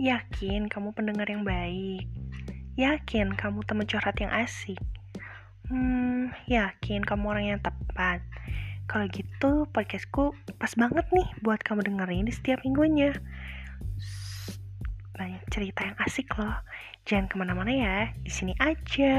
Yakin kamu pendengar yang baik? Yakin kamu teman curhat yang asik? Hmm, yakin kamu orang yang tepat? Kalau gitu, podcastku pas banget nih buat kamu dengerin di setiap minggunya. Banyak cerita yang asik loh. Jangan ke mana-mana ya, di sini aja.